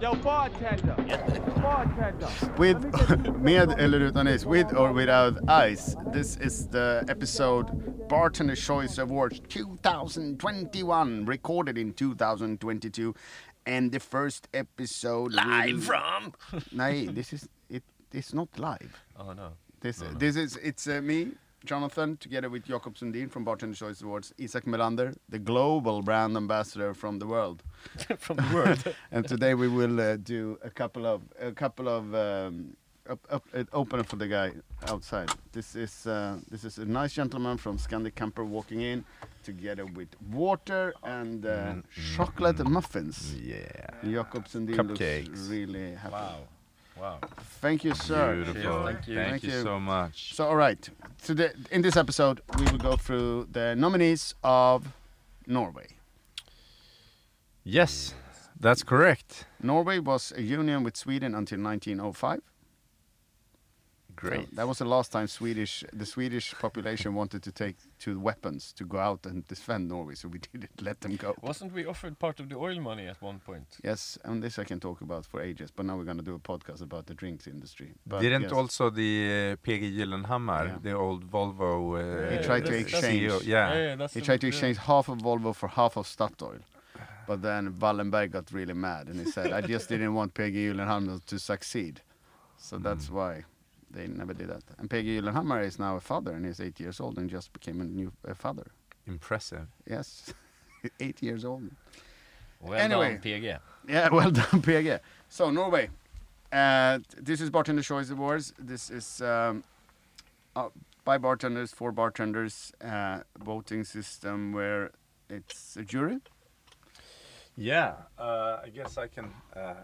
Yo, bartender. bartender. With, med eller utan is, with or without ice. This is the episode Bartender Choice Awards 2021, recorded in 2022. And the first episode Live will- from. Nej, this is it. It's not live. Oh no. This this is it's uh, me, Jonatan, together with Jakob Sundin from Bartender Choice Awards, Isac Melander, the global brand ambassador from the world. from the world. and today we will uh, do a couple of a couple of um, up, up, uh, open for the guy outside. This is uh, this is a nice gentleman from Scandic Camper walking in, together with water and uh, chocolate muffins. Yeah. Jakob Sundin Cupcakes. looks really happy. Wow. Wow. Thank you, sir. Beautiful. Thank you. Thank Thank you you. so much. So, all right. Today, in this episode, we will go through the nominees of Norway. Yes, that's correct. Norway was a union with Sweden until 1905. Great. So that was the last time Swedish the Swedish population wanted to take to weapons to go out and defend Norway, so we didn't let them go. Wasn't we offered part of the oil money at one point? Yes, and this I can talk about for ages, but now we're going to do a podcast about the drinks industry. But Didn't yes, also the uh, PG Gyllenhammar, Yeah. the old Volvo, uh, He tried to that's- that's- exchange. CEO, yeah. yeah, that's he tried to yeah. exchange half of Volvo for half of Statoil. But then Wallenberg got really mad and he said, I just didn't want PG Gyllenhammar to succeed. So that's Mm. why they never did that. And PG Gyllenhammar is now a father and he's eight years old and just became a new a father. Impressive. Yes, eight years old. Well Anyway. done, PG. Yeah, well done, PG. So Norway. Uh, this is Bartender Choice Awards. This is um, uh, by bartenders for bartenders uh, voting system where it's a jury. Yeah, uh, I guess I can uh,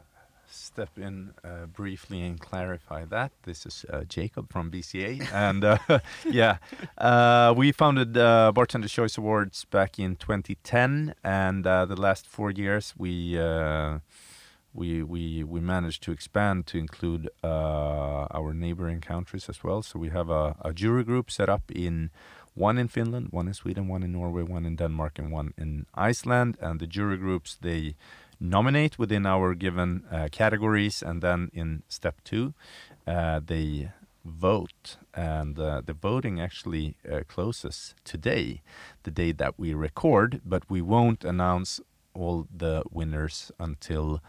step in uh, briefly and clarify that. This is uh, Jakob from BCA, and uh, yeah, uh, we founded uh, Bartender Choice Awards back in 2010, and uh, the last four years we. Uh, we, we we managed to expand to include our neighboring countries as well. So we have a, a jury group set up in one in Finland, one in Sweden, one in Norway, one in Denmark, and one in Iceland. And the jury groups they nominate within our given uh, categories, and then in step two, uh, they vote. And uh, the voting actually uh, closes today, the day that we record, but we won't announce all the winners until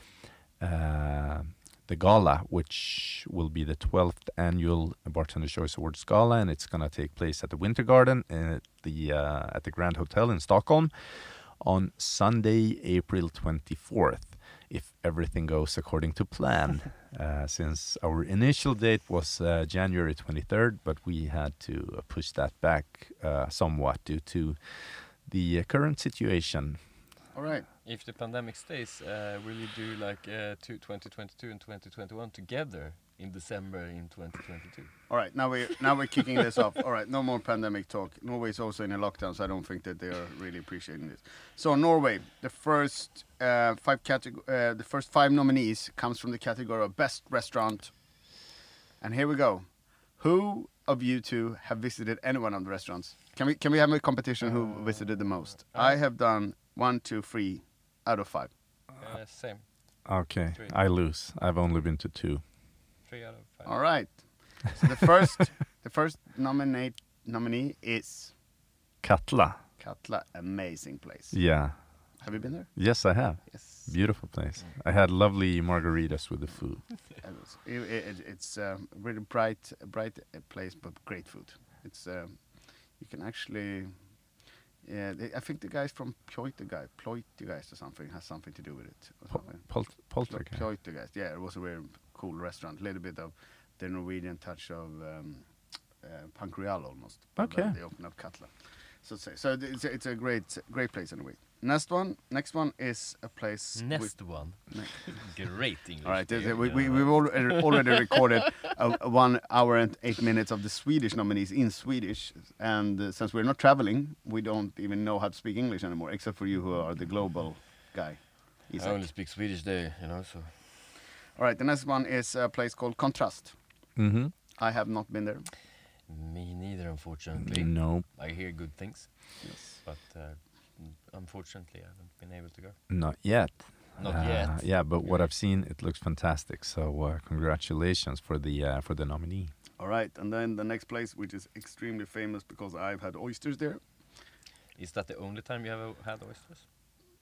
uh, the gala, which will be the 12th annual Bartender Choice Awards gala, and it's going to take place at the Winter Garden at the uh, at the Grand Hotel in Stockholm on Sunday, April 24th, if everything goes according to plan. uh, since our initial date was uh, January 23rd, but we had to uh, push that back uh, somewhat due to the uh, current situation. All right. If the pandemic stays, uh, will you do like uh, two, 2022 and 2021 together in December in 2022? All right. Now we're now we're kicking this off. All right. No more pandemic talk. Norway is also in a lockdown, so I don't think that they are really appreciating this. So Norway, the first uh, five categ- uh, the first five nominees comes from the category of best restaurant. And here we go. Who of you two have visited any one of the restaurants? Can we can we have a competition who visited the most? I have done one, two, three out of five. Uh, same. Okay, Three. I lose. I've only been to two. Three out of five. All right. So the first the first nominate nominee is Katla. Katla. Amazing place. Yeah. Have you been there? Yes, I have. Yes. Beautiful place. I had lovely margaritas with the food. It it- it- it's a really bright, bright uh, place, but great food. It's um, you can actually. Yeah, they, I think the guys from Ploytegeist, Ploytegeist or something has something to do with it. Or Po- something. Pol- poltergeist. Ploytegeist, yeah, it was a very cool restaurant. A little bit of the Norwegian touch of um, uh, Punk almost. Okay. They opened up Katla. So to say. So it's a, it's a great great place anyway. Next one, next one is a place. with- Next one. Great English. All right, th- we, we, we've already, already recorded uh, one hour and eight minutes of the Swedish nominees in Swedish. And uh, since we're not traveling, we don't even know how to speak English anymore, except for you who are the global guy. I only speak Swedish there, you know, so. All right, the next one is a place called Contrast. Mm-hmm. I have not been there. Me neither, unfortunately. No. I hear good things, Yes. but uh, mm, unfortunately, I haven't been able to go. Not yet. Not Uh, yet. Yeah, but what I've seen, it looks fantastic. So uh, congratulations for the uh, for the nominee. All right, and then the next place, which is extremely famous because I've had oysters there. Is that the only time you have uh, had oysters?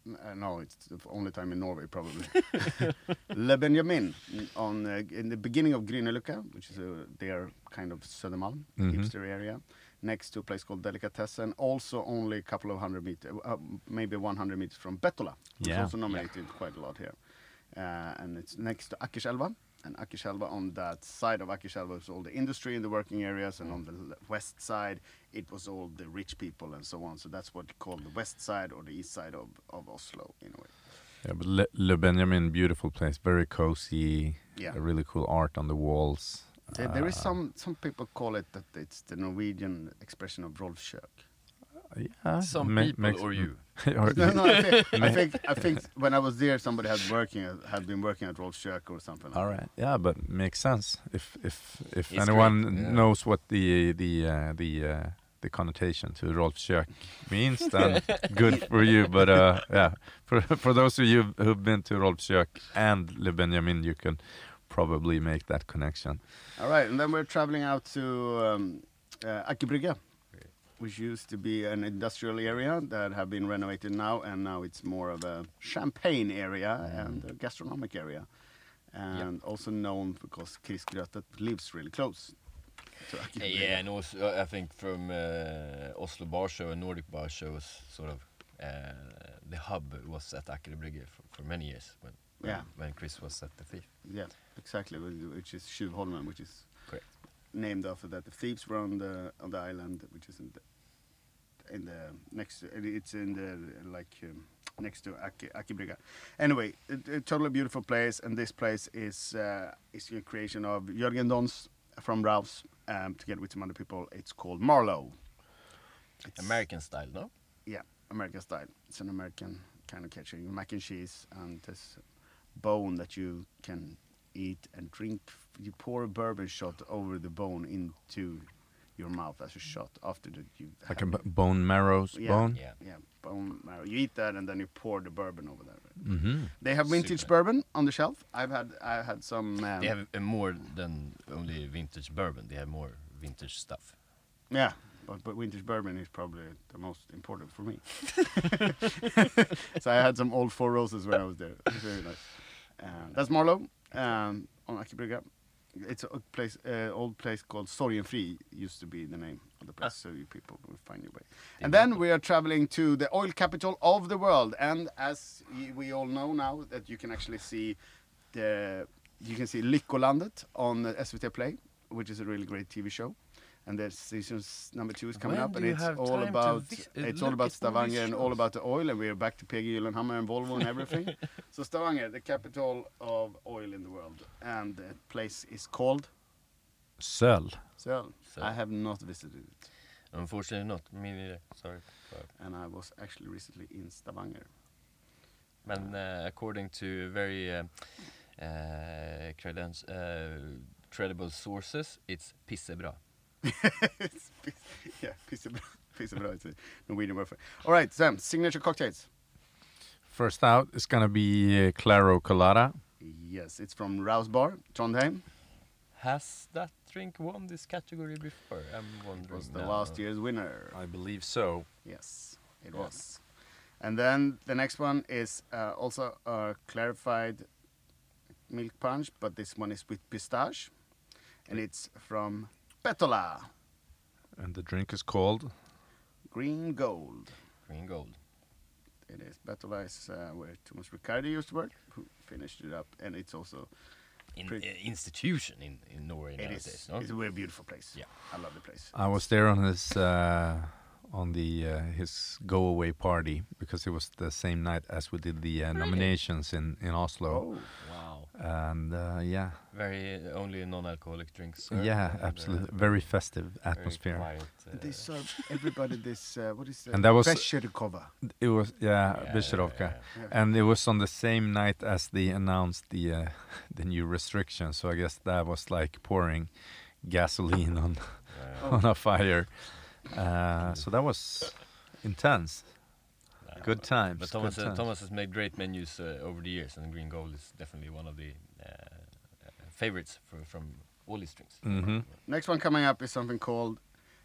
Uh, no, it's the only time in Norway probably. Le Benjamin mm, on uh, in the beginning of Grünerløkka, which is uh, their kind of Södermalm Mhm. hipster area, next to a place called Delicatessen. Also, only a couple of hundred meters, uh, maybe 100 meters from Bettola. It's Yeah. also nominated quite a lot here, uh, and it's next to Akerselva. And Akerselva on that side of Akerselva was all the industry and the working areas, and on the west side it was all the rich people and so on. So that's what you call the west side or the east side of, of Oslo in a way. Yeah, but Le, Le Benjamin, beautiful place, very cozy. Yeah. really cool art on the walls. There, there is Uh, some some people call it that it's the Norwegian expression of Rolf Kök. Yeah, Some ma- people makes- or you? or- No, no, I think, I think I think when I was there, somebody had working had been working at Rolf Kök or something. Like All right. Yeah, but makes sense. If if if It's anyone yeah. knows what the the uh, the uh, the connotation to Rolf Kök means, then good for you. But uh, yeah, for for those of you who've been to Rolf Kök and Le Benjamin, you can probably make that connection. All right, and then we're traveling out to um, uh, Aker Brygge, which used to be an industrial area that have been renovated now, and now it's more of a champagne area and a gastronomic area, and also known because Chris Grötvedt lives really close to Aker Brygge. Yeah, and also uh, I think from uh, Oslo Bar Show and Nordic Bar Show was sort of uh, the hub was at Aker for, for many years when when, Yeah. when Chris was at the Thief. Yeah, exactly, which is Tjuvholmen, which is. Named after that. The thieves were on the on the island, which is in the in the next. to- It's in the like um, next to Aki, Akibrygga. Anyway, a, a totally beautiful place, and this place is uh, is a creation of Jörgen Dons from Ralph's um, together with some other people. It's called Marlowe. It's- American style, no? yeah, American style. It's an American kind of catching mac and cheese and this bone that you can eat and drink. You pour a bourbon shot over the bone into your mouth as a shot after that you Like a b- bone marrow Yeah. bone. Yeah. yeah bone marrow. You eat that and then you pour the bourbon over there. Mm-hmm. They have vintage Super. bourbon on the shelf. I've had I had some. Um, They have uh, more than only vintage bourbon. They have more vintage stuff. Yeah, but, but vintage bourbon is probably the most important for me. so I had some old Four Roses when I was there. It was very nice. Uh, that's Marlow um, on Akebrygga. It's a place, uh, old place called Sorgenfri used to be the name of the place, so you people will find your way. And then we are traveling to the oil capital of the world, and as we all know now, that you can actually see the you can see Lyckolandet on SVT Play, which is a really great TV show. And the season number two is coming When up, and it's all about vis- it's all look about all these Stavanger and all about the oil, and we're back to PG Gyllenhammar and Volvo and everything. so Stavanger, the capital of oil in the world, and the place is called Söl. Seoul. I have not visited it, Unfortunately not. Me neither. Sorry. But, and I was actually recently in Stavanger. but uh, according to very uh, uh, credence, uh, credible sources, it's pissebra. It's piss, yeah, pissebra. Pissebra, it's a Norwegian word for All right, Sam, signature cocktails. First out is gonna be uh, Claro Colada. Yes, it's from Raus Bar, Trondheim. Has that drink won this category before? I'm It wondering. was the now. last year's winner. I believe so. Yes, it was. And then the next one is uh, also a clarified milk punch, but this one is with pistache. And it's from Bettola, And the drink is called Green Gold. Green gold. It is. Bettola is uh, where Thomas Riccardi used to work, who finished it up. And it's also, In, Pretty- uh, institution in, in Norway it nowadays. is. no? It's a very beautiful place. Yeah. I love the place. I was there on his uh, on the uh, his go away party because it was the same night as we did the uh, nominations in in Oslo. Oh, Wow. And uh, yeah, Very uh, only non-alcoholic drinks. served yeah, and, uh, absolutely, very festive very atmosphere. quiet, and they uh, serve everybody this, uh, what is that? And that was- Becherovka. It was yeah, yeah, Becherovka. yeah, Yeah. And it was on the same night as they announced the uh, the new restrictions. So I guess that was like pouring gasoline on yeah. On a fire. Uh, so that was intense. Good times. But good Thomas, uh, times. Thomas has made great menus uh, over the years, and Green Gold is definitely one of the uh, favorites for, from all these drinks. Mhm. Next one coming up is something called,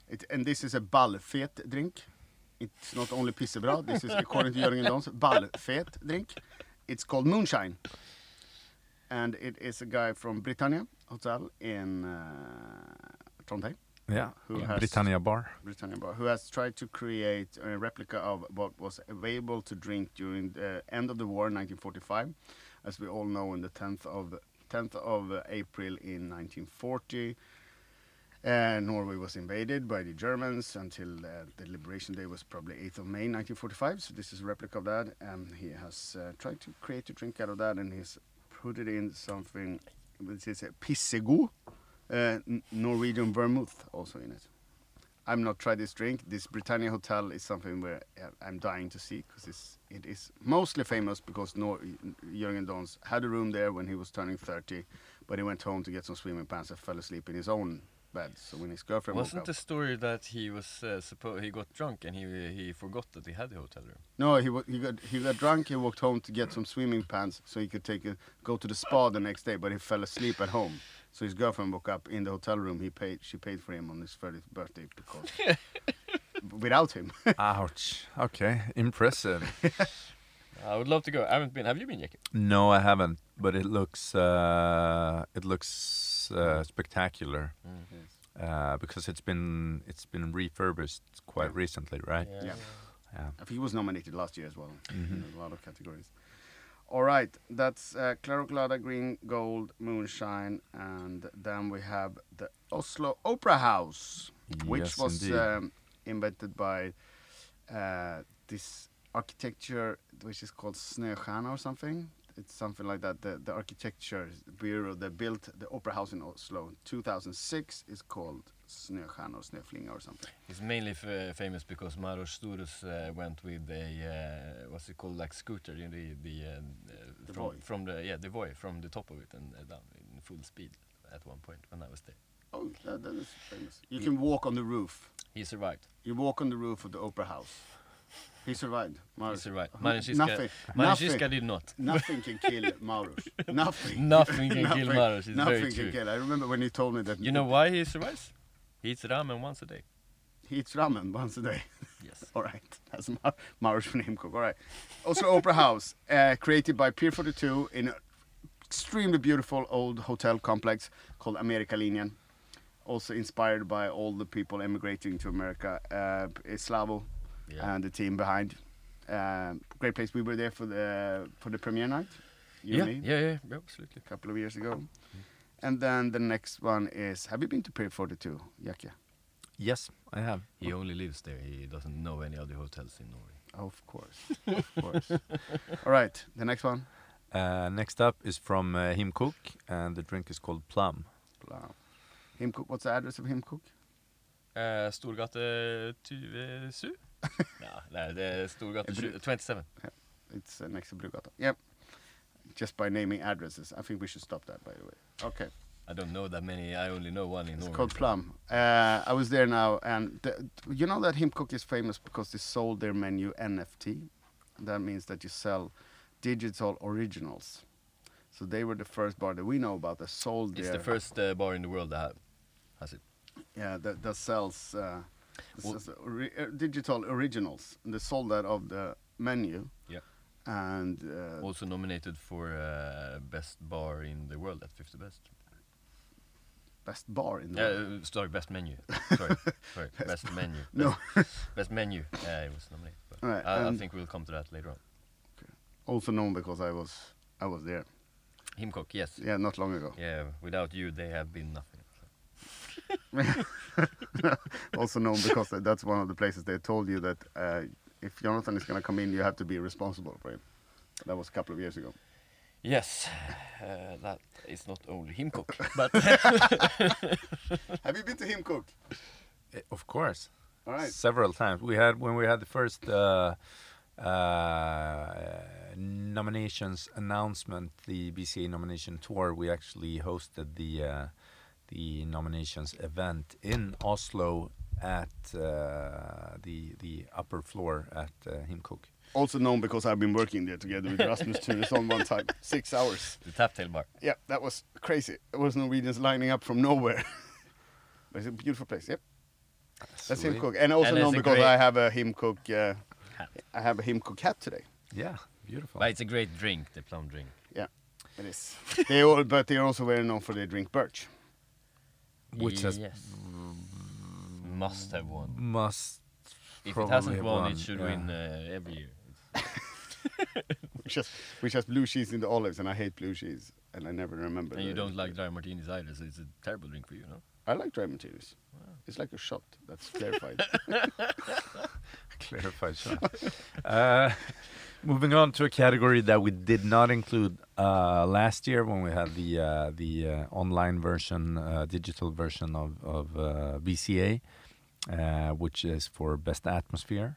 it, and this is a ballfet drink. It's not only pissebra, this is according to Jörgen Dons, ballfet drink. It's called Moonshine. And it is a guy from Britannia Hotel in uh, Trondheim, Yeah. Who has- Britannia Bar. Britannia Bar, who has tried to create a replica of what was available to drink during the end of the war in 1945. As we all know, on the 10th of 10th of April in 1940, uh, Norway was invaded by the Germans until uh, the Liberation Day was probably 8th of May 1945. So this is a replica of that, and he has uh, tried to create a drink out of that, and he's put it in something. This is a pissego, Norwegian vermouth also in it. I've not tried this drink. This Britannia Hotel is something where uh, I'm dying to see because it is mostly famous because Nor- Jörgen Dons had a room there when he was turning 30, but he went home to get some swimming pants and fell asleep in his own bed. So when his girlfriend Wasn't the story that he was uh, suppo- he got drunk and he he forgot that he had the hotel room? no, he he got he got drunk. He walked home to get some swimming pants so he could take a, go to the spa the next day, but he fell asleep at home. So his girlfriend woke up in the hotel room. He paid she paid for him on his 30th birthday because without him. Ouch. Okay. Impressive. I would love to go. I haven't been. Have you been, Jackie? no, I haven't. But it looks uh, it looks uh, spectacular uh, because it's been it's been refurbished quite Yeah. recently, right? Yeah. Yeah. I think he was nominated last year as well Mhm. in a lot of categories. All right, that's uh, Claroclada Green Gold Moonshine, and then we have the Oslo Opera House, which Yes, was um, invented by uh, this architecture, which is called Snöstjärna or something. It's something like that. The, the architecture bureau that built the opera house in Oslo in 2006 is called Snöstjärna or Snöflinga or something. He's mainly f- famous because Maros Storus uh, went with a uh, what's it called, like scooter in the the, uh, The from, from the yeah the Voi from the top of it and down in full speed at one point when I was there. Oh, that, that is famous. You can walk on the roof. He survived. You walk on the roof of the opera house. He survived. He survived. Marinshiska, nothing, nothing, did not. nothing can kill Maurus. Nothing. Nothing can kill Nothing- Maros. It's Nothing can true. kill. I remember when you told me that. You know why he survives? He eats ramen once a day. He eats ramen once a day. Yes. All right, that's Mar- Maurus from Himkok. All right. Also, Opera House, uh, created by Pier 42 in an extremely beautiful old hotel complex called Amerikalinjen. Also inspired by all the people emigrating to America, uh, Slavo Yeah. and the team behind. Um, great place. We were there for the for the premiere night. You yeah, and me, yeah, yeah, yeah, absolutely. a couple of years ago. And then the next one is. Have you been to Pier 42, Jackie? Yes, I have. He only lives there. He doesn't know any other hotels in Norway. Of course, of course. All right, the next one. Uh, next up is from uh, Himkok, and the drink is called Plum. Wow. Himkok. What's the address of Himkok? Uh, Storgate 27? no, nej, det är Storgate Bru- 20 27. It's uh, next to Brugata. Yep. Just by naming addresses, I think we should stop that. By the way. Okay. I don't know that many. I only know one in It's Norway. called Plum. Uh, I was there now, and the, you know that Himkok is famous because they sold their menu NFT. That means that you sell digital originals. So they were the first bar that we know about that sold It's their the first uh, bar in the world that has it. yeah that, that sells uh, Well- s- s- ori- uh, digital originals. And they sold that of the menu. Yeah. And uh, Also nominated for uh, best bar in the world at 50 Best. best bar in the Yeah, world. uh, sorry, best menu. sorry, sorry, best menu. No. best menu. Yeah, it was nominated. But Alright, I, I think we'll come to that later on. Also known because I was I was there. Himcock, yes. Yeah, not long ago. Yeah, without you, they have been nothing. also known because that's one of the places they told you that uh, if Jonatan is going to come in, you have to be responsible for him. That was a couple of years ago. Yes, uh, that is not only Himcock, but Have you been to Himkok? Eh, Of course. All right. Several times. We had when we had the first uh, uh, nominations announcement, the BCA nomination tour. We actually hosted the uh, the nominations event in Oslo at uh, the the upper floor at uh, Himkok. Also known because I've been working there together with Rasmus Tunesson one time, six hours. The tap bar. Yeah, that was crazy. It was Norwegians lining up from nowhere. but it's a beautiful place. Yep, that's him Sweet. cook, and also And known because I have a Himkok. Uh, Hat. I have a Himkok hat today. Yeah, beautiful. But it's a great drink, the plum drink. Yeah, it is. they all, but they're also very known for their drink birch. Which has yes. Must have won. must. If it hasn't won, won, it should yeah. win uh, every year. which has which has blue cheese in the olives, and I hate blue cheese, and I never remember. And you don't like dry martinis either, so it's a terrible drink for you, no? I like dry martinis. It's like a shot that's clarified. Clarified shot. uh, moving on to a category that we did not include uh, last year when we had the uh, the uh, online version, uh, digital version of of uh, BCA, uh, which is for best atmosphere.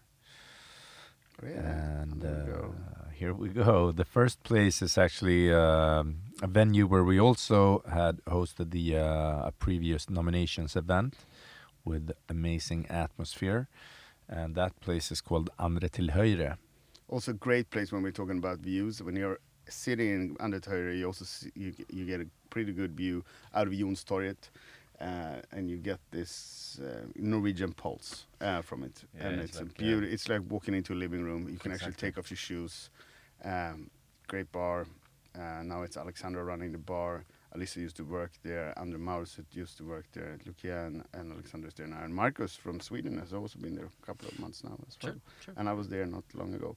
Oh, yeah. And there we go. uh, here we go. The first place is actually um, a venue where we also had hosted the uh, a previous nominations event with amazing atmosphere, and that place is called Andre till. Also, a great place when we're talking about views. When you're sitting in Andre Undertöre, you also see, you, you get a pretty good view out of Youngstorget, uh, and you get this uh, Norwegian pulse uh, from it. Yeah, and it's it's, a like, beauty. uh, It's like walking into a living room. You can actually take off your shoes. Um, great bar. Uh, now it's Alexandra running the bar. Alisa used to work there. Andre Maurset used to work there. Lucia and, and Alexander now. And Marcus from Sweden has also been there a couple of months now as well Sure, sure. and I was there not long ago.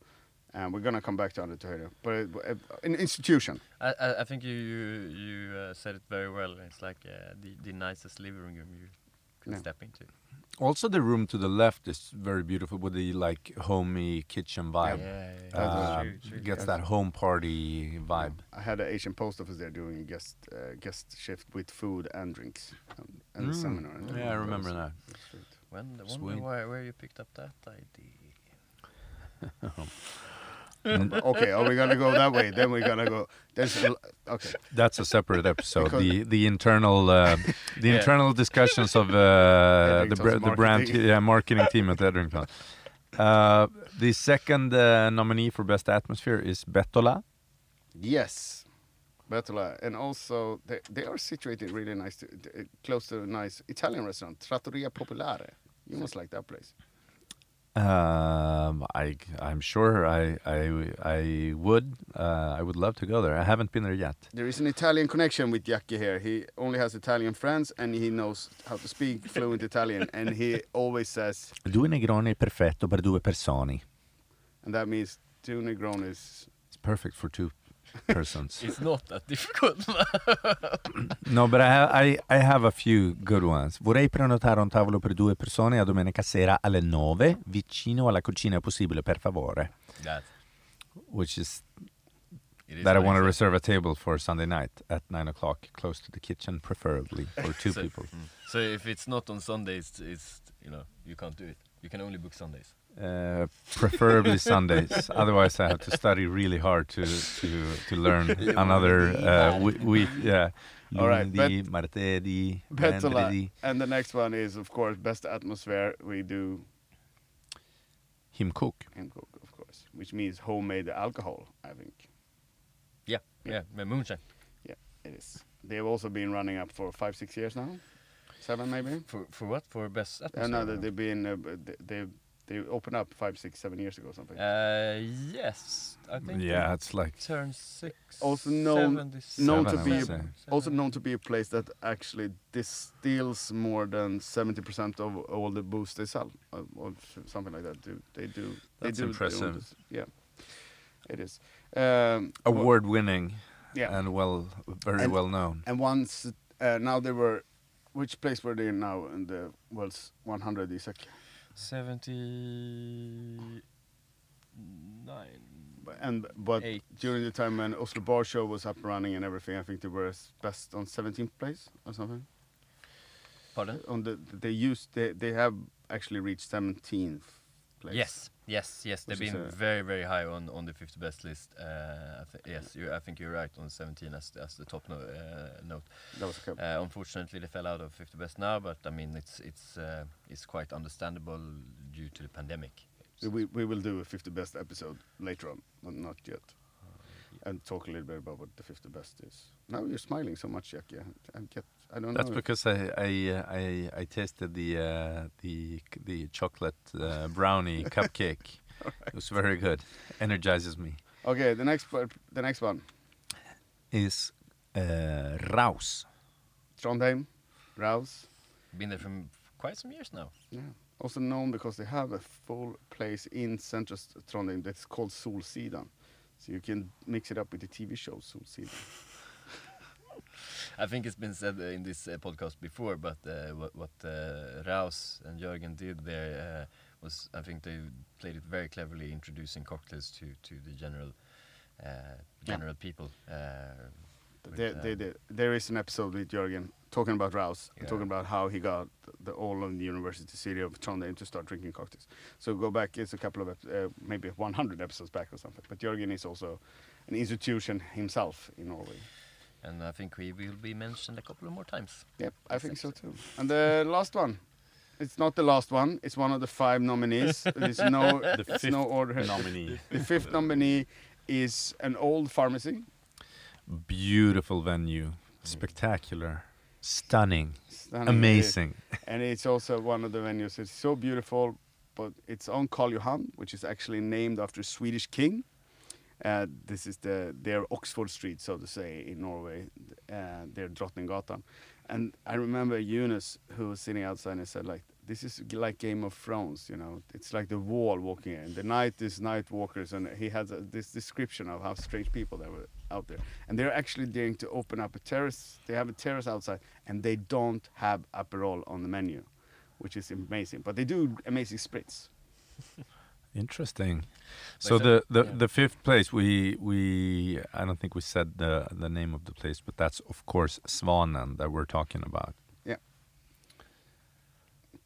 And we're gonna come back to Undertöre, but it, uh, an institution. I, I, I think you you, you uh, said it very well. It's like uh, the, the nicest living room you could Yeah. step into. Also, the room to the left is very beautiful with the like homey kitchen vibe. yeah, yeah. Uh, True, true. gets that home party vibe. I had an Asian post office there doing a guest uh, guest shift with food and drinks um, and the Mm. seminar. and Yeah, I remember that. was great. When, wonder why, where you picked up that idea. okay, are we gonna go that way? Then we're gonna go. There's a, l- okay. That's a separate episode. The the internal uh, the Yeah. internal discussions of uh, the br- the brand marketing. yeah, marketing team at Edrington. Uh, the second uh, nominee for best atmosphere is Bettola. Yes, Bettola, and also they, they are situated really nice, to, to- uh, close to a nice Italian restaurant, Trattoria Popolare. You must like that place. Um, I I'm sure I I I would uh, I would love to go there. I haven't been there yet. There is an Italian connection with Jackie here. He only has Italian friends and he knows how to speak fluent Italian. And he always says, Due Negroni perfetto per due persone. and that means two Negronis. It's perfect for two persons. It's not that difficult. no, but I have, I, I have a few good ones. Vorrei prenotare un tavolo per due persone a domenica sera alle 9 vicino alla cucina possibile, per favore. that, Which is is that I want to reserve a table for Sunday night at 9 o'clock, close to the kitchen, preferably for two So- people. Mm. So if it's not on Sundays, it's you know you can't do it. You can only book Sundays. Uh, preferably Sundays. Otherwise, I have to study really hard to to to learn another uh, we- week. Yeah, All right, lunedì, martedì, Bettola. And the next one is, of course, best atmosphere. We do Himkok. him cook, of course, which means homemade alcohol, I think. Yeah, yeah, yeah moonshine. Yeah, it is. They've also been running up for five, six years now. Seven, maybe? For for what? For best Uh, atmosphere? no, they- they've been, uh, b- they, they, they opened up five, six, seven years ago, something. Uh, yes, I think. Yeah, it's like Turn six. Also known- known to be a- seven. also known to be a place that actually distills more than 70% of all the booze they sell, uh, or something like that. Do They do. they That's do their own impressive. Yeah, it is. Um, award winning Yeah. and well, very And- well known. And once, uh, now they were, which place were they in now in the world's 100, Isac? 79. And but Eight. during the time when Oslo Bar Show was up and running and everything, I think they were best on 17th place or something. Pardon? On the they used they they have actually reached 17th place. Yes, yes, yes. They've been very, very high on, on the 50 best list. Uh, I yes, you, I think you're right on 17 as, the- as the top no, uh, note. that was okay. Uh, unfortunately, they fell out of 50 best now, but I mean, it's it's uh, it's quite understandable due to the pandemic. We, we will do a 50 best episode later on, but not yet. And talk a little bit about what the 50 best is. Now you're smiling so much, Jack. Yeah, I get. I don't That's know. because I I uh, I, I tasted the uh, the the chocolate uh, brownie cupcake. It was very good. Energizes me. okay, the next the next one, Is uh, Raus. Trondheim, Raus. Been there for quite some years now. Yeah. Also known because they have a full place in central Trondheim that's called Solsidan. So you can mix it up with the TV show Solsidan. I think it's been said uh, in this uh, podcast before, but uh, what, what uh, Raus and Jörgen did there uh, was, I think they played it very cleverly, introducing cocktails to, to the general uh, general people. Uh, with, There, there, is an episode with Jörgen talking about Raus, and talking about how he got the, all of the university city of Trondheim to start drinking cocktails. So go back, it's a couple of, uh, maybe 100 episodes back or something. But Jörgen is also an institution himself in Norway. And I think we will be mentioned a couple of more times. Yep, I think so too. And the last one. It's not the last one. It's one of the five nominees. There's no, The there's fifth no order. nominee. The fifth nominee is an old pharmacy. Beautiful venue. Mm. Spectacular. Stunning. Standing Amazing. and it's also one of the venues. It's so beautiful, but it's on Karl Johan, which is actually named after a Swedish king. Uh, this is the their Oxford Street, so to say, in Norway. Uh, their Drottninggatan. And I remember Eunice, who was sitting outside, and said, like, this is like Game of Thrones, you know. It's like the wall walking in. The night is night walkers, and he has a, this description of how strange people there were out there. And they're actually daring to open up a terrace. They have a terrace outside, and they don't have Aperol on the menu, which is amazing. But they do amazing spritz. Interesting. Like So the, the, yeah. the fifth place we we I don't think we said the the name of the place, but that's of course Svanen that we're talking about. Yeah.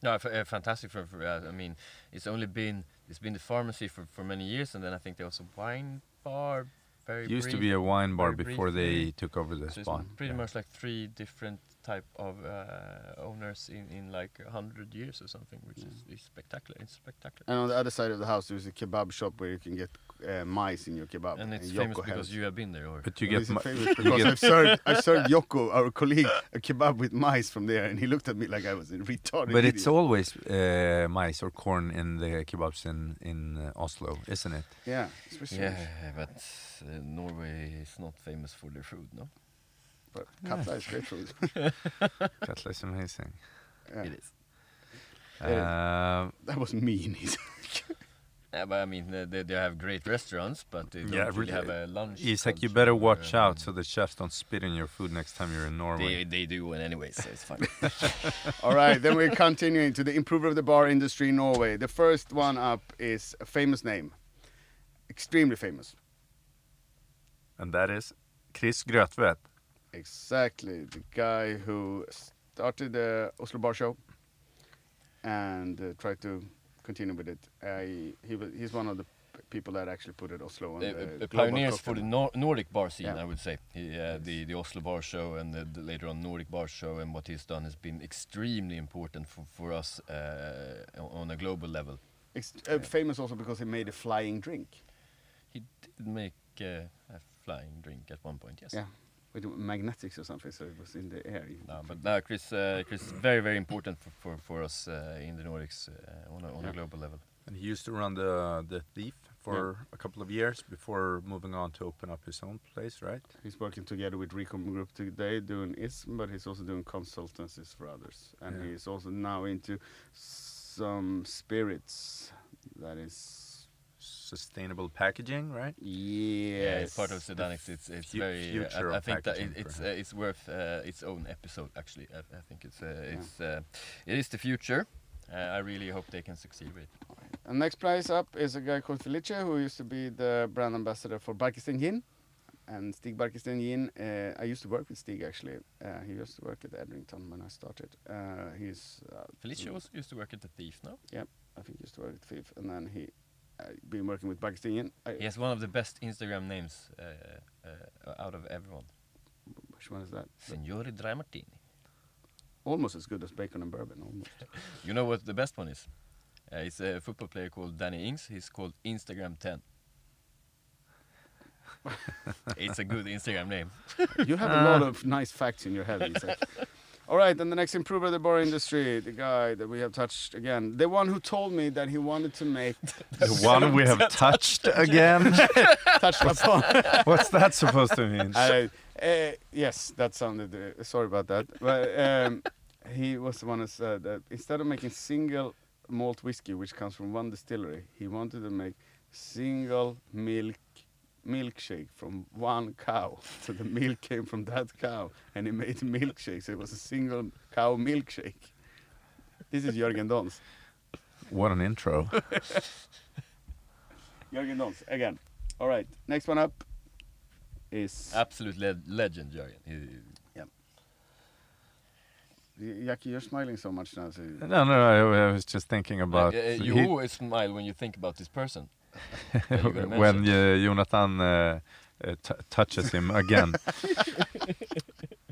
No, f- uh, fantastic for, for uh, I mean, it's only been it's been the pharmacy for, for many years, and then I think there was a wine bar. Very It used to be a wine bar very before they briefly. took over the So spot. it's pretty Yeah. much like three different type of uh, owners in, in like a hundred years or something, which is, is spectacular. It's spectacular. And on the other side of the house, there's a kebab shop where you can get uh, mice in your kebab. And it's Yoko famous because helps. you have been there, or But you get is it mu- famous because I've served I served Yoko, our colleague, a kebab with mice from there, and he looked at me like I was a retarded. But it's always uh, mice or corn in the kebabs in in uh, Oslo, isn't it? yeah, it's yeah, but uh, Norway is not famous for their food, no. But katla is great food. Katla is amazing. Yeah. It is. Uh, That was mean. Yeah, but I mean, uh, they, they have great restaurants, but they don't Yeah, really really. have a lunch. Isac, you better watch um, out so the chefs don't spit in your food next time you're in Norway. they do it anyway, so it's fine. All right, then we're continuing to the improver of the bar industry in Norway. The first one up is a famous name, extremely famous. And that is Chris Grötvedt. Exactly, the guy who started the Oslo Bar Show and uh, tried to continue with it. Uh, he was he's one of the people that actually put it Oslo on the uh, global pioneers for the. Nor- Nordic bar scene, Yeah. I would say. He, uh, the the Oslo Bar Show and the, the later on Nordic Bar Show, and what he's done has been extremely important for for us uh, on- a global level. Ex- uh, famous also because he made a flying drink. He did make uh, a flying drink at one point, yes. Yeah, with magnetics or something, so it was in the air. No, but no, Chris, uh, Chris, is very very important for for, for us uh, in the Nordics uh, on a, on Yeah. a global level. And he used to run the the Thief for a couple of years before moving on to open up his own place, right? He's working together with Recom Group today doing ISM, but he's also doing consultancies for others. And Yeah. he's also now into some spirits that is Sustainable packaging, right? yes. Yeah, it's part of Sedanics. It's it's fu- very. uh, I, I think that it, it's uh, it's worth uh, its own episode. Actually, I, I think it's uh, it's uh, it is the future. Uh, I really hope they can succeed with it. And next place up is a guy called Felice who used to be the brand ambassador for Barkisten Gin. And Stig Barkisten Gin, uh, I used to work with Stig actually. Uh, he used to work at Edrington when I started. Uh, he's uh, Felicia also used to work at the Thief. No, Yep. I think he used to work at Thief, and then he uh, been working with Barkisten Gin. He has one of the best Instagram names uh, uh, out of everyone. Which one is that? Signore Dry Martini. Almost as good as bacon and bourbon. Almost. You know what the best one is? Uh, it's a football player called Danny Ings. He's called Instagram 10. it's a good Instagram name. You have a lot of nice facts in your head. All right, and the next improver of the bar industry, the guy that we have touched again, the one who told me that he wanted to make The one we have touched again. touched upon. What's that supposed to mean? Uh, uh, yes, that sounded. Uh, sorry about that. But um, he was the one who said that instead of making single malt whiskey, which comes from one distillery, he wanted to make single milk milkshake from one cow. So the milk came from that cow, and he made milkshakes. It was a single cow milkshake. This is Jörgen Dons. What an intro. Jörgen Dons again. All right, next one up is Absolute le- legend, Jörgen. He, Jackie. You're smiling so much now. So No, no, I, I was just thinking about like, uh, you he- always smile when you think about this person. That you're gonna when mention. uh, Jonatan uh, t- touches him again.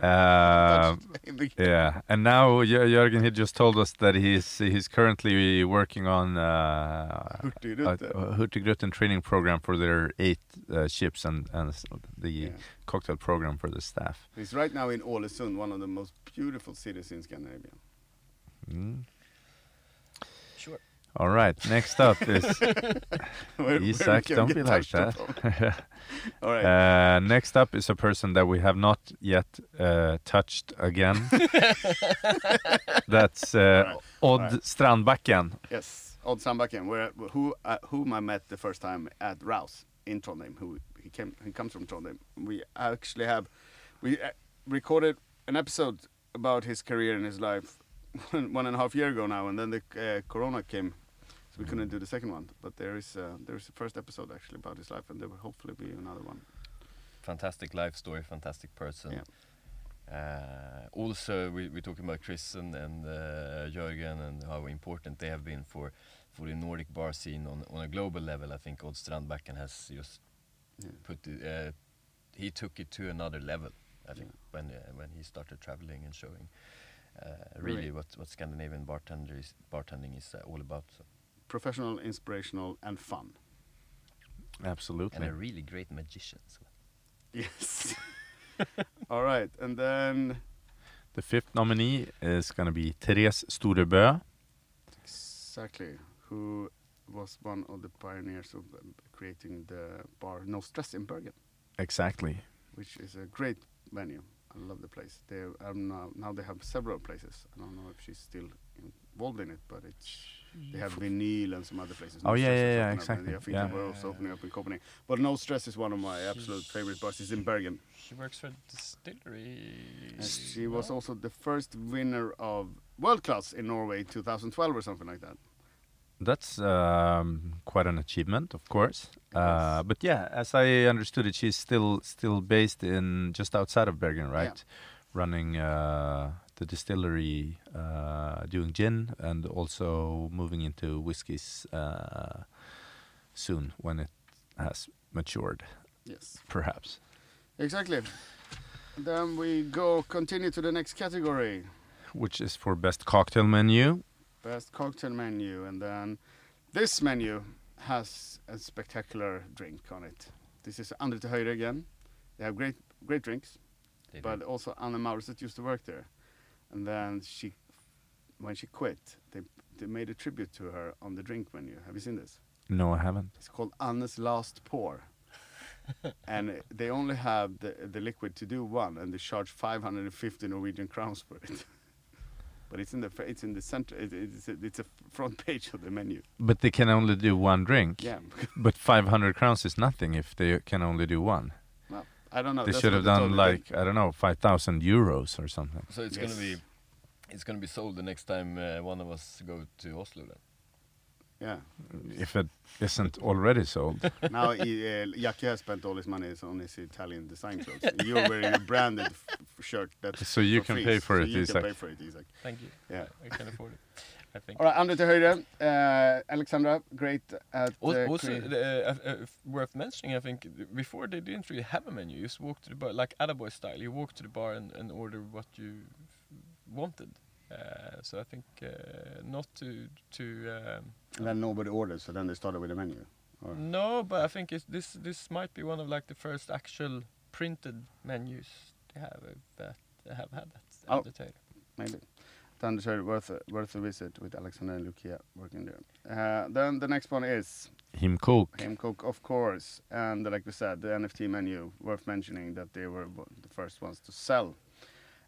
uh, yeah, and now Jö- Jörgen he just told us that he's he's currently working on uh, a Hurtigruten. a training program for their eight uh, ships and and the Yeah. cocktail program for the staff. He's right now in Ålesund, one of the most beautiful cities in Scandinavia. Mm. All right, next up is Where- where Isac. can Don't be like that. All right. Uh, next up is a person that we have not yet uh, touched again. That's uh, Alright, Odd alright. Strandbacken. yes, Odd Strandbacken, where who uh, whom I met the first time at Raus in Trondheim. Who he came he comes from Trondheim. We actually have we uh, recorded an episode about his career and his life one, one and a half year ago now, and then the uh, Corona came. We couldn't do the second one, but there is uh, there is the first episode actually about his life, and there will hopefully be another one. fantastic life story, fantastic person. Yeah. Uh, also, we, we're talking about Chris and, and uh, Jörgen and how important they have been for, for the Nordic bar scene on, on a global level. I think Odd Strandbacken has just Yeah. put it, uh, he took it to another level. I think Yeah. when uh, when he started traveling and showing uh, really Right. what what Scandinavian bartender is, bartending is uh, all about. So. Professional, inspirational, and fun. Absolutely. And a really great magician. So. Yes. All right, and then The fifth nominee is going to be Therese Storebø. exactly who was one of the pioneers of um, creating the bar No Stress in Bergen, Exactly. which is a great venue. I love the place. They are now now they have several places. I don't know if she's still involved in it, but it's they have vinyl and some other places. Oh, yeah, yeah, yeah, opening up, and exactly, yeah. were also opening up in Copenhagen. But No Stress is one of my absolute favorite bars. It's in Bergen. She works for distillery. And she was also the first winner of World Class in Norway 2012 or something like that. That's um, quite an achievement, of course. Uh, but yeah, as I understood it, she's still still based in just outside of Bergen, right? Running uh, the distillery, uh, doing gin, and also moving into whiskies uh, soon when it has matured, Yes. perhaps. Exactly. Then we go continue to the next category, Which is for best cocktail menu. best cocktail menu, and then this menu has a spectacular drink on it. This is Andre till Høyre again. They have great great drinks, They do. but also Anna Maurset used to work there, and then she, when she quit, they they made a tribute to her on the drink menu. Have you seen this? No, I haven't. It's called anna's Last Pour. and they only have the, the liquid to do one, and they charge 550 Norwegian crowns for it. but it's in the it's in the center. It, it's a, it's a front page of the menu. But they can only do one drink. Yeah, But 500 crowns is nothing if they can only do one. Well, I don't know. they that's should have done me, like I don't know, 5,000 euros or something. So it's Yes. gonna be, it's gonna be sold the next time uh, one of us go to Oslo. Then. Yeah. If it isn't already sold. Now he, uh, Jackie has spent all his money on his Italian design clothes. You're wearing a branded f- f- shirt that's So you can free, pay for so it, You Isac. can pay for it, Isac. Thank you. Yeah. I can afford it. I think. All right, till Høyre. Uh, Alexandra, great at uh, Al- Also, uh, uh, uh, worth mentioning, I think, th- before they didn't really have a menu. You just walk to the bar, like Attaboy style. You walk to the bar and, and order what you wanted. Uh, so I think uh, not to to um, And then nobody ordered, so then they started with a menu. Or, no, but I think it's, this this might be one of like the first actual printed menus they have uh, that they have had that Oh. at the table. maybe. Then it's worth worth a visit with Alexander and Lucia working there. Uh, then the next one is Himkok. Game Cook, of course, and like we said, the NFT menu. Worth mentioning that they were the first ones to sell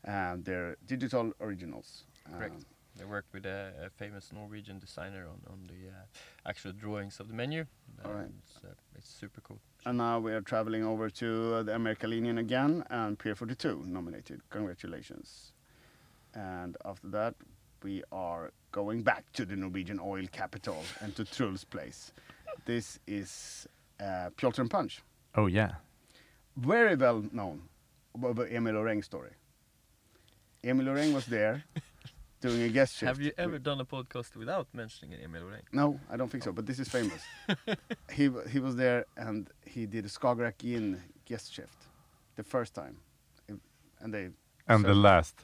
uh, their digital originals. Correct. Um, They worked with a, a famous Norwegian designer on, on the uh, actual drawings of the menu. All right. It's, uh, it's super cool. And now we are traveling over to uh, the Amerikalinjen again, and Pier 42 nominated. Congratulations. And after that, we are going back to the Norwegian oil capital and to Truls' place. This is uh, Pjolter and Punch. Oh yeah. Very well known about the Emil Loreng story. Emil Loreng was there doing a guest shift. Have you ever with- done a podcast without mentioning Emil Loreng? No, I don't think so, but this is famous. he he was there and he did a Skagerrak Inn guest shift the first time, and they And the last.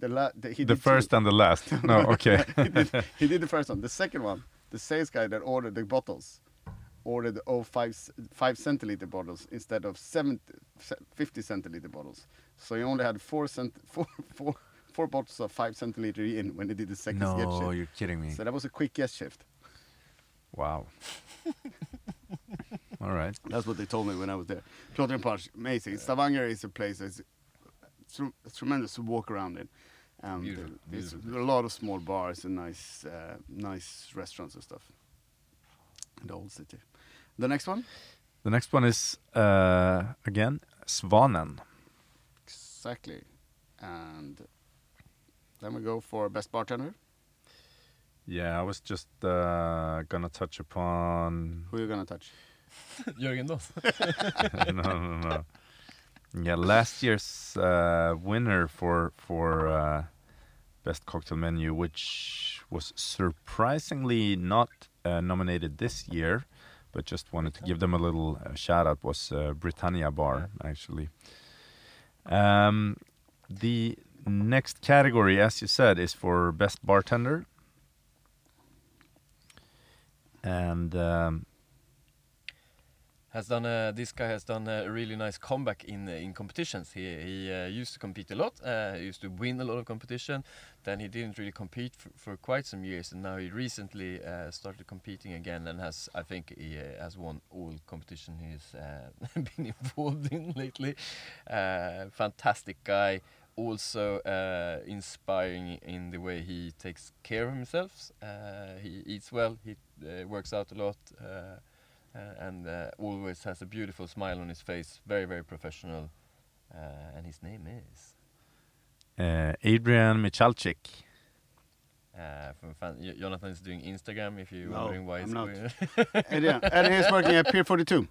The la- the, he The did two. first and the last. No, okay. he, did, he did the first one. The second one, the sales guy that ordered the bottles ordered oh five c- five centiliter bottles instead of 70, 50 centiliter bottles. So he only had four cent four four four bottles of five centiliter in when he did the second no, shift. you're kidding me. So that was a quick guest shift. Wow. All right. That's what they told me when I was there. And Punch, amazing. Stavanger is a place that's tr- tremendous to walk around in. Um, Beautiful, there's beautiful a lot of small bars and nice, uh, nice restaurants and stuff. In the old city. The next one, The next one is uh, again Svanen. exactly, and then we go for best bartender. Yeah, I was just uh, gonna touch upon. Who are you gonna touch? Jörgen Dons. no, no, no. Yeah, last year's uh, winner for for uh, best cocktail menu, which was surprisingly not uh, nominated this year, but just wanted to give them a little uh, shout out, was uh, Britannia Bar actually. Um, the next category, as you said, is for best bartender. And um, has done a, this guy has done a really nice comeback in in competitions. He he uh, used to compete a lot. Uh, he used to win a lot of competition. Then he didn't really compete for, for quite some years, and now he recently uh, started competing again and has I think he uh, has won all competition he's uh, been involved in lately. Uh, fantastic guy. Also inspiring in the way he takes care of himself. He eats well. He works out a lot. Uh, and uh, always has a beautiful smile on his face. Very, very professional. Uh, and his name is. uh, Adrian Michalczyk. Uh, from fan- Jo- Jonathan is doing Instagram. If you're No, wondering why I'm he's not. going. and yeah, and he's working at Pier 42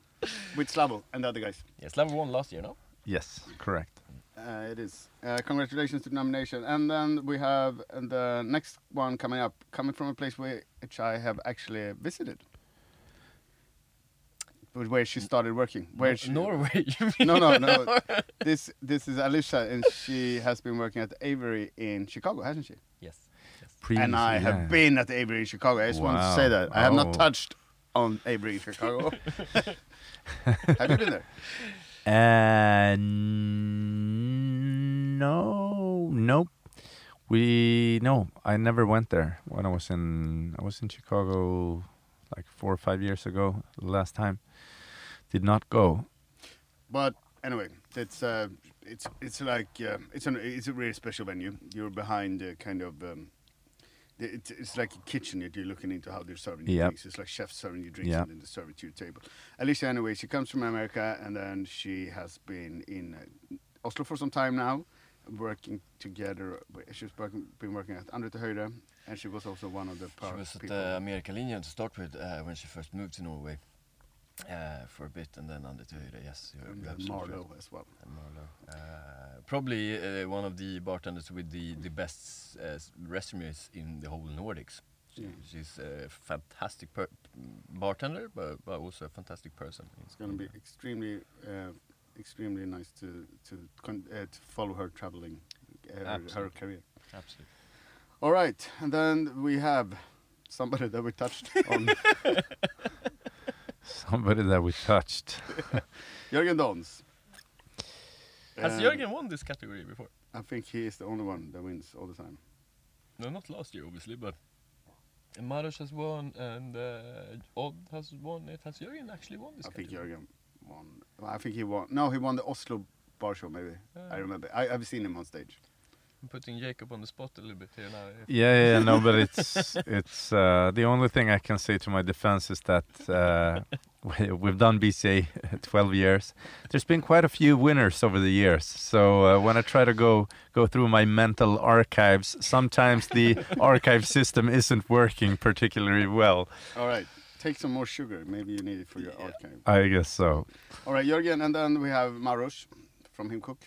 with Slavo and the other guys. yes, Slav won last year, no? Yes, correct. Uh, it is. Uh, congratulations to the nomination. And then we have the next one coming up, coming from a place which I have actually visited. But Where she started working. Where Nor- she, Norway. you mean? No, no, no. this this is Alicia, and she has been working at Aviary in Chicago, hasn't she? yes. yes. and I have yeah. been at Aviary in Chicago. I just want to say that I have Oh. not touched on Aviary in Chicago. have you been there? Uh, no, nope. We no, I never went there when I was in I was in Chicago like four or five years ago. Last time, did not go. But anyway, it's uh, it's it's like uh, it's an it's a really special venue. You're behind uh, kind of um, it's, it's like a kitchen that you're looking into how they're serving you Yep. drinks. It's like chefs serving you drinks Yep. and then they serve it to your table. Alicia, anyway, she comes from America and then she has been in uh, Oslo for some time now, working together. She's working, been working at Andre til Høyre, and she was also one of the She was at the uh, Amerikalinjen to start with uh, when she first moved to Norway uh, for a bit, and then Høyre. Yes, you're, and you're absolutely right. Marlowe as well. and Marlowe. Uh, probably uh, one of the bartenders with the the best uh, resumes in the whole Nordics. She, Yeah. She's a fantastic per- bartender, but, but also a fantastic person. It's going to be extremely, uh, extremely nice to to con- uh, to follow her traveling, uh, her, her career. absolutely. All right, and then we have somebody that we touched on, Somebody that we touched. Jörgen Dons. Has Um, Jörgen won this category before? I think he is the only one that wins all the time. No, not last year, obviously, but Maros has won and uh, Odd has won it. Has Jörgen actually won this I think category? Jörgen won. I think he won. No, he won the Oslo bar show. Maybe I Ah. remember. I, I've seen him on stage. I'm putting Jakob on the spot a little bit here now. If- Yeah, yeah, no, but it's it's uh, the only thing I can say to my defense is that uh, we, we've done BCA 12 years. There's been quite a few winners over the years. So uh, when I try to go go through my mental archives, sometimes the archive system isn't working particularly well. All right, take some more sugar. Maybe you need it for your Yeah. archive. I guess so. All right, Jörgen, and then we have Maros from Himkok.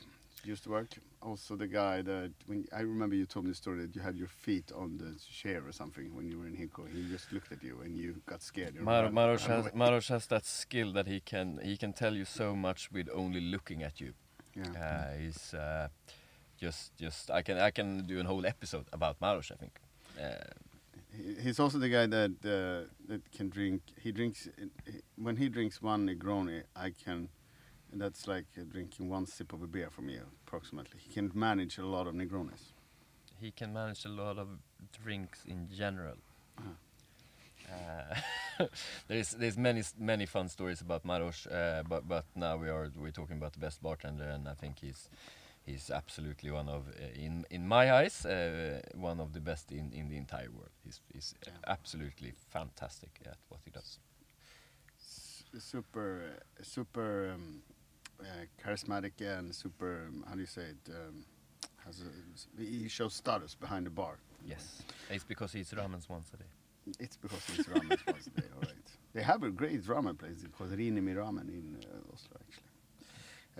Used to work. Also the guy that when I remember you told me the story that you had your feet on the chair or something when you were in Himkok. He just looked at you and you got scared. You Mar- ran- Maros has. Has that skill that he can he can tell you so much with only looking at you. Yeah. Uh, he's uh, just just I can I can do a whole episode about Maros. I think. Uh, He's also the guy that uh, that can drink. He drinks when he drinks one Negroni. I can. And that's like uh, drinking one sip of a beer for me, approximately. He can manage a lot of Negronis. he can manage a lot of drinks in general. Uh-huh. Uh, there's there's many many fun stories about Maros, uh, but but now we are we're talking about the best bartender, and I think he's he's absolutely one of uh, in in my eyes uh, one of the best in in the entire world. He's he's Yeah. absolutely fantastic at what he does. S- super, super um, charismatic and super. Um, how do you say it? Um, has a, he shows status behind the bar. Yes, it's because he eats ramens once a day. It's because he's ramen once a day. All right. They have a great ramen place called Rinimi Ramen in uh, Oslo, actually.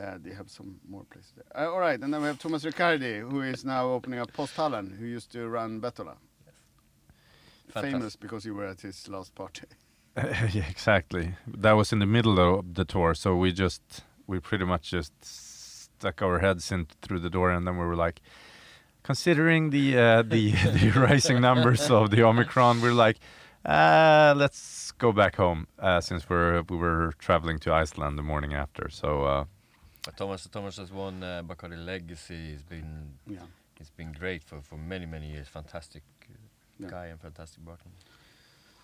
Uh, they have some more places there. Uh, all right, and then we have Thomas Riccardi, who is now opening up Posthallen, who used to run Bettola. Fantastic. Famous because you were at his last party. yeah, exactly. That was in the middle of the tour, so we just we pretty much just stuck our heads in through the door, and then we were like, considering the uh, the the rising numbers of the Omicron, we're like, uh, let's go back home uh, since we're we were traveling to Iceland the morning after. So uh, But Thomas Thomas has won uh, Bacardi Legacy. He's been Yeah. he's been great for, for many many years. Fantastic uh, Yeah. guy and fantastic bartender.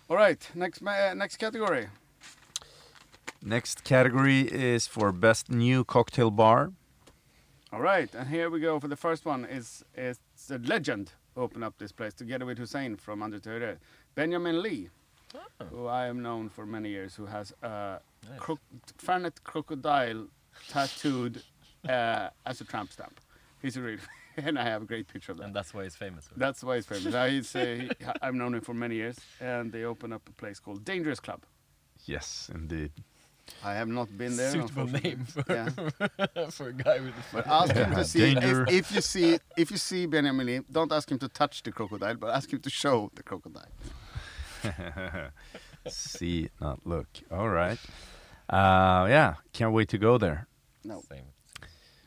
All right, next ma- uh, next category. Next category is for best new cocktail bar. All right, and here we go for the first one. Is it's a legend open up this place together with Hussein from Under Teure. Benjamin Lee, who I am known for many years, who has a Nice. cro- Fernet crocodile tattooed uh, as a tramp stamp. He's a real, and I have a great picture of that. And that's why he's famous. right? That's why he's famous. I, he's, uh, he, I've known him for many years, and they open up a place called Dangerous Club. Yes, indeed. I have not been there. Suitable unfortunately. name for, Yeah. for a guy with a But ask him to see if, if you see if you see Benjamin Lee, don't ask him to touch the crocodile, but ask him to show the crocodile. See, not look. All right. Uh, yeah, can't wait to go there. No. Same.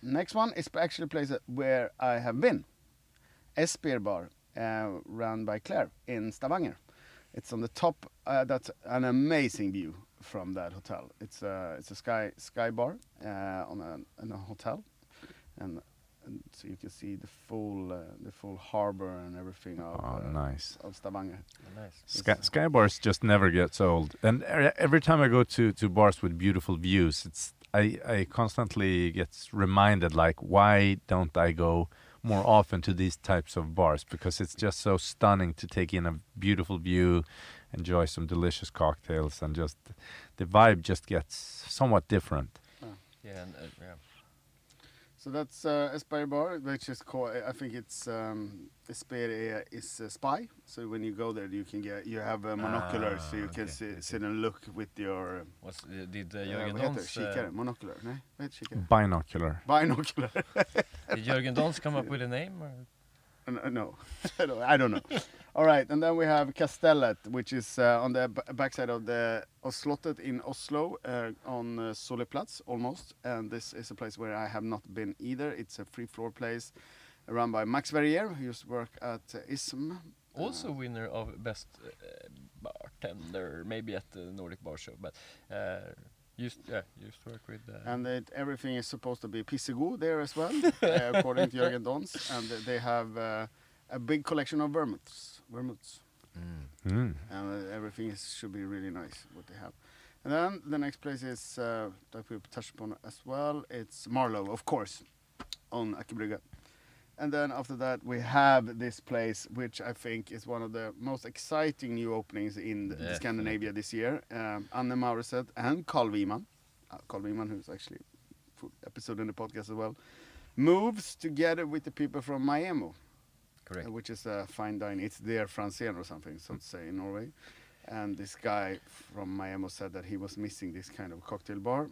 Next one is actually a place where I have been. Esper Bar, uh, run by Claire in Stavanger. It's on the top. Uh, that's an amazing view from that hotel. It's a it's a sky sky bar uh, on a, in a hotel, and, and so you can see the full uh, the full harbor and everything of Oh, uh, nice. of Stavanger. Nice. Sky, sky bars just never gets old, and every time I go to, to bars with beautiful views, it's I, I constantly get reminded like why don't I go more often to these types of bars because it's just so stunning to take in a beautiful view, enjoy some delicious cocktails, and just the vibe just gets somewhat different. Yeah, and, uh, yeah. So that's uh, Espire Bar, which is called. I think it's um, Espire is a spy. So when you go there, you can get you have a monocular, so you Ah, can okay, see, okay. sit and look with your. Was, uh, did uh, Uh, Jörgen vad heter det? Dons Kikare? uh, Monocular? Nej, vad heter kikare? Binocular. Binocular. did Jörgen Dons come up with a name? Or? Uh, no, I don't- I don't know. All right, and then we have Castellet, which is uh, on the b- backside of the of Slottet in Oslo, uh, on uh, Solli plass almost. And this is a place where I have not been either. It's a free floor place, run by Max Verrier, who used to work at uh, ISM. Also Uh, winner of best uh, bartender, maybe at the Nordic Bar Show, but uh, used yeah used to work with. Uh, and it, everything is supposed to be pissego there as well, according to Jörgen Dons. And they have uh, a big collection of vermouths. Vermouths. mm. Mm. and uh, everything is, should be really nice what they have. And then the next place is uh, that we touched upon as well. It's Marlow, of course, on Aker Brygge. And then after that we have this place, which I think is one of the most exciting new openings in Definitely. Scandinavia this year. Um, Anne Mauriset and Carl Wiman, uh, Carl Wiman, who's actually episode in the podcast as well, moves together with the people from Maaemo Correct. uh, which is a fine dining. It's their Francien or something, so to say, in Norway. And this guy from Maaemo said that he was missing this kind of cocktail bar,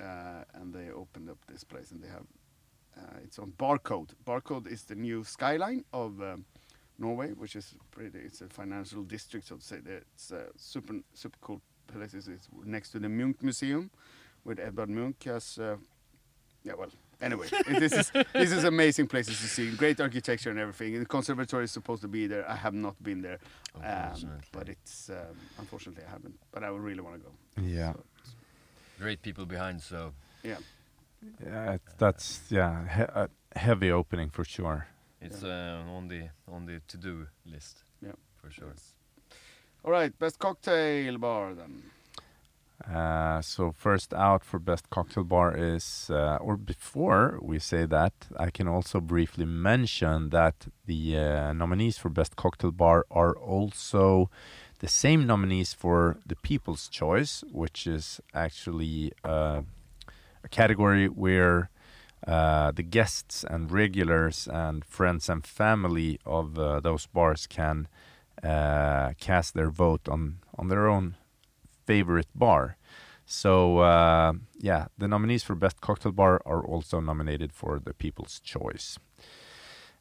uh, and they opened up this place, and they have uh, it's on Barcode. Barcode is the new skyline of um, Norway, which is pretty. It's a financial district, so to say. It's a super super cool place. It's it's next to the Munch Museum, with Edvard Munch has. Uh, yeah, well, anyway, this is this is amazing places to see. Great architecture and everything. The conservatory is supposed to be there. I have not been there, um, Unfortunately. but it's um, unfortunately I haven't. But I would really want to go. Yeah. So, Great people behind, so yeah. Yeah, it, that's yeah he, a heavy opening for sure. it's uh, on the on the to do list. Yeah. for sure. All right, best cocktail bar then. Uh, so first out for best cocktail bar is, uh, or before we say that, I can also briefly mention that the uh, nominees for best cocktail bar are also the same nominees for the People's Choice, which is actually uh, a category where uh, the guests and regulars and friends and family of uh, those bars can cast their vote on on their own favorite bar. So uh, yeah, the nominees for best cocktail bar are also nominated for the People's Choice.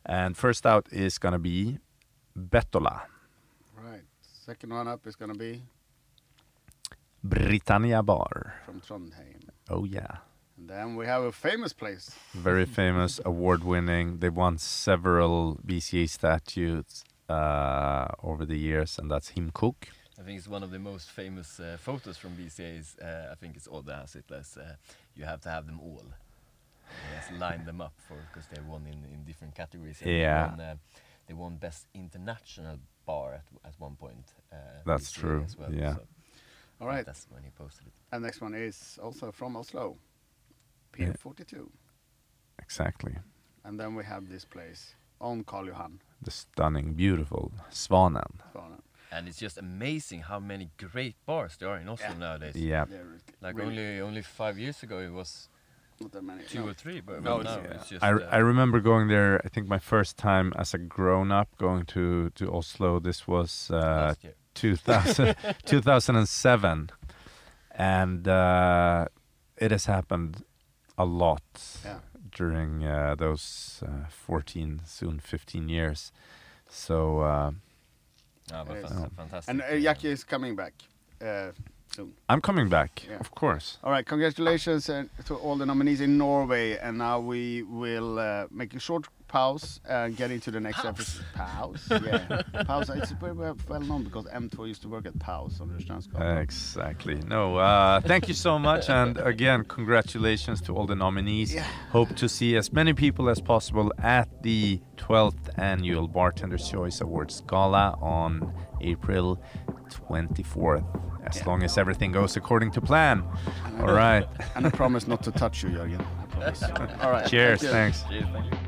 And first out is gonna be Bettola, Right. Second one up is gonna be Britannia Bar. from Trondheim. Oh yeah, And then we have a famous place. very famous, award-winning. They won several BCA statues uh, over the years, and that's Himkok. I think it's one of the most famous uh, photos from BCA's. Uh, I think it's all the Hazitless. Uh, you have to have them all. They just line them up for because they won in, in different categories. and Yeah. They won, uh, they won best international bar at, at one point. Uh, That's BCA true, As well, yeah. so All right. That's when he posted it. And next one is also from Oslo. Pier Yeah. 42. Exactly, And then we have this place on Karl Johan. the stunning, beautiful Svanen. Svanen. And it's just amazing how many great bars there are in Oslo Yeah. nowadays. Yeah, They're Like really only only five years ago it was not that many. two No. or three, but, No, but it's- Yeah. it's just. I, uh, I remember going there. I think my first time as a grown up going to, to Oslo. This was uh, 2000, 2007, and uh, it has happened a lot Yeah. during uh, those uh, 14, soon 15 years. So uh, Ah, but fan- fantastic. And uh, Jackie is coming back uh, soon. I'm coming back, Yeah. of course. All right, congratulations uh, to all the nominees in Norway. And now we will uh, make a short pause and get into the next episode. Pause? Yeah. pause. It's very well, well known because M2 used to work at Pause on Rörstrandsgatan. Exactly. No, uh, thank you so much. And again, congratulations to all the nominees. Yeah. Hope to see as many people as possible at the 12th annual Bartender's Choice Awards Gala on April 24th, as Yeah. long as everything goes according to plan. All right. And I promise not to touch you, Jörgen. I promise. All right. Cheers. thank. Thanks. Cheers, thank